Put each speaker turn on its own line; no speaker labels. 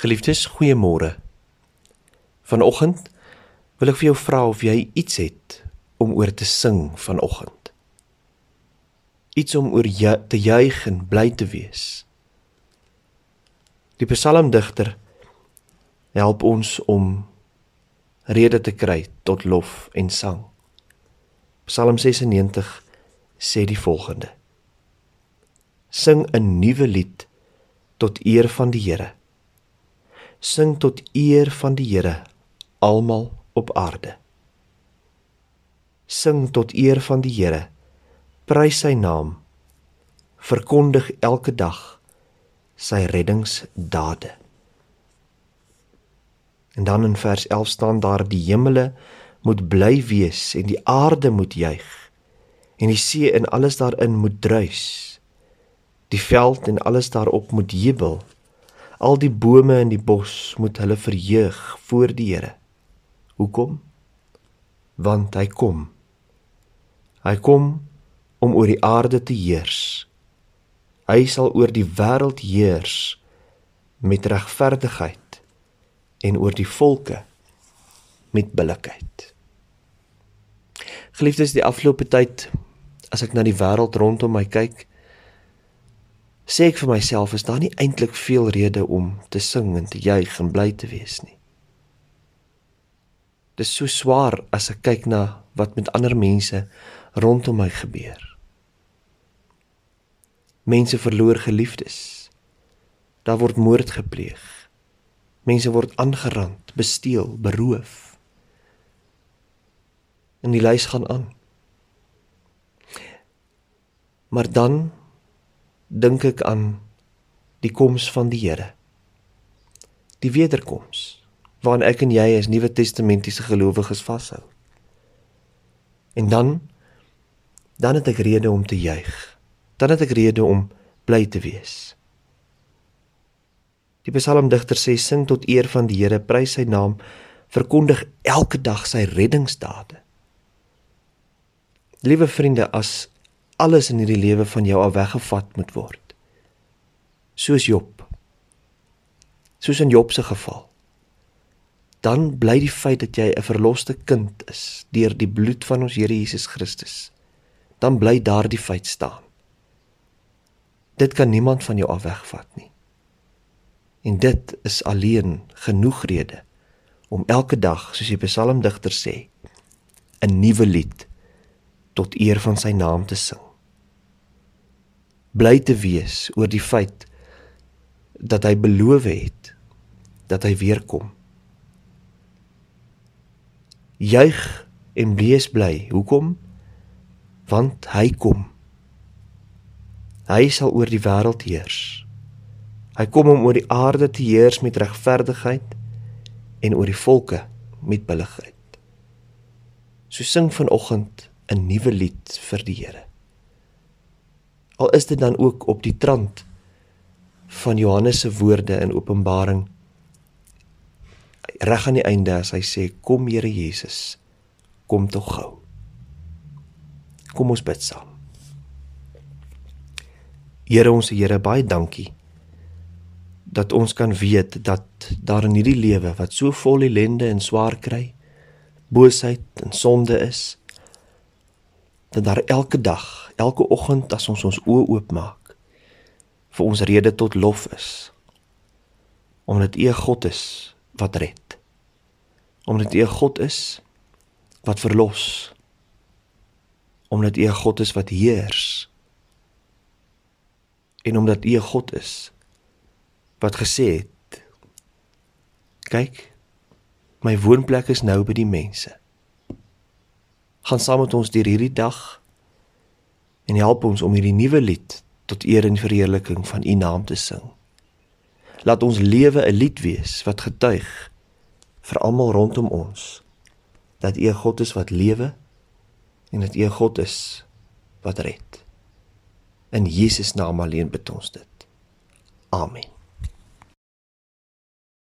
Geliefdes, goeiemôre. Vanoggend wil ek vir jou vra of jy iets het om oor te sing vanoggend. Iets om oor ju te juig en bly te wees. Die psalmdigter help ons om rede te kry tot lof en sang. Psalm 96 sê die volgende: Sing 'n nuwe lied tot eer van die Here sing tot eer van die Here almal op aarde. Sing tot eer van die Here. Prys sy naam. Verkondig elke dag sy reddingsdade. En dan in vers 11 staan daar die hemele moet bly wees en die aarde moet juig en die see en alles daarin moet druis. Die veld en alles daarop moet jubel. Al die bome in die bos moet hulle verheug voor die Here. Hoekom? Want hy kom. Hy kom om oor die aarde te heers. Hy sal oor die wêreld heers met regverdigheid en oor die volke met billikheid. Geliefdes, die afgelope tyd as ek na die wêreld rondom my kyk, sê ek vir myself is daar nie eintlik veel rede om te sing en te juig en bly te wees nie. Dit is so swaar as ek kyk na wat met ander mense rondom my gebeur. Mense verloor geliefdes. Daar word moord gepleeg. Mense word aangerand, gesteel, beroof. En die lys gaan aan. Maar dan dink ek aan die koms van die Here. Die wederkoms waaraan ek en jy as Nuwe Testamentiese gelowiges vashou. En dan dan het ek rede om te juig. Dan het ek rede om bly te wees. Die psalmdigter sê sing tot eer van die Here, prys sy naam, verkondig elke dag sy reddingsdade. Liewe vriende, as alles in hierdie lewe van jou af weggevat moet word. Soos Job. Soos in Job se geval. Dan bly die feit dat jy 'n verloste kind is deur die bloed van ons Here Jesus Christus. Dan bly daardie feit staan. Dit kan niemand van jou af wegvat nie. En dit is alleen genoeg rede om elke dag, soos die psalmdigter sê, 'n nuwe lied tot eer van sy naam te sing bly te wees oor die feit dat hy beloof het dat hy weer kom. Juig en wees bly. Hoekom? Want hy kom. Hy sal oor die wêreld heers. Hy kom om oor die aarde te heers met regverdigheid en oor die volke met billigheid. So sing vanoggend 'n nuwe lied vir die Here al is dit dan ook op die trant van Johannes se woorde in Openbaring reg aan die einde as hy sê kom Here Jesus kom tog gou. Kom ons bid saam. Here ons Here baie dankie dat ons kan weet dat daar in hierdie lewe wat so vol ellende en swaar kry boosheid en sonde is dat daar elke dag, elke oggend as ons ons oë oopmaak, vir ons rede tot lof is. Omdat U 'n God is wat red. Omdat U 'n God is wat verlos. Omdat U 'n God is wat heers. En omdat U 'n God is wat gesê het: "Kyk, my woonplek is nou by die mense." gaan saam met ons deur hierdie dag en help ons om hierdie nuwe lied tot eer en verheerliking van U naam te sing. Laat ons lewe 'n lied wees wat getuig vir almal rondom ons dat U God is wat lewe en dat U God is wat red. In Jesus naam alleen bid ons dit. Amen.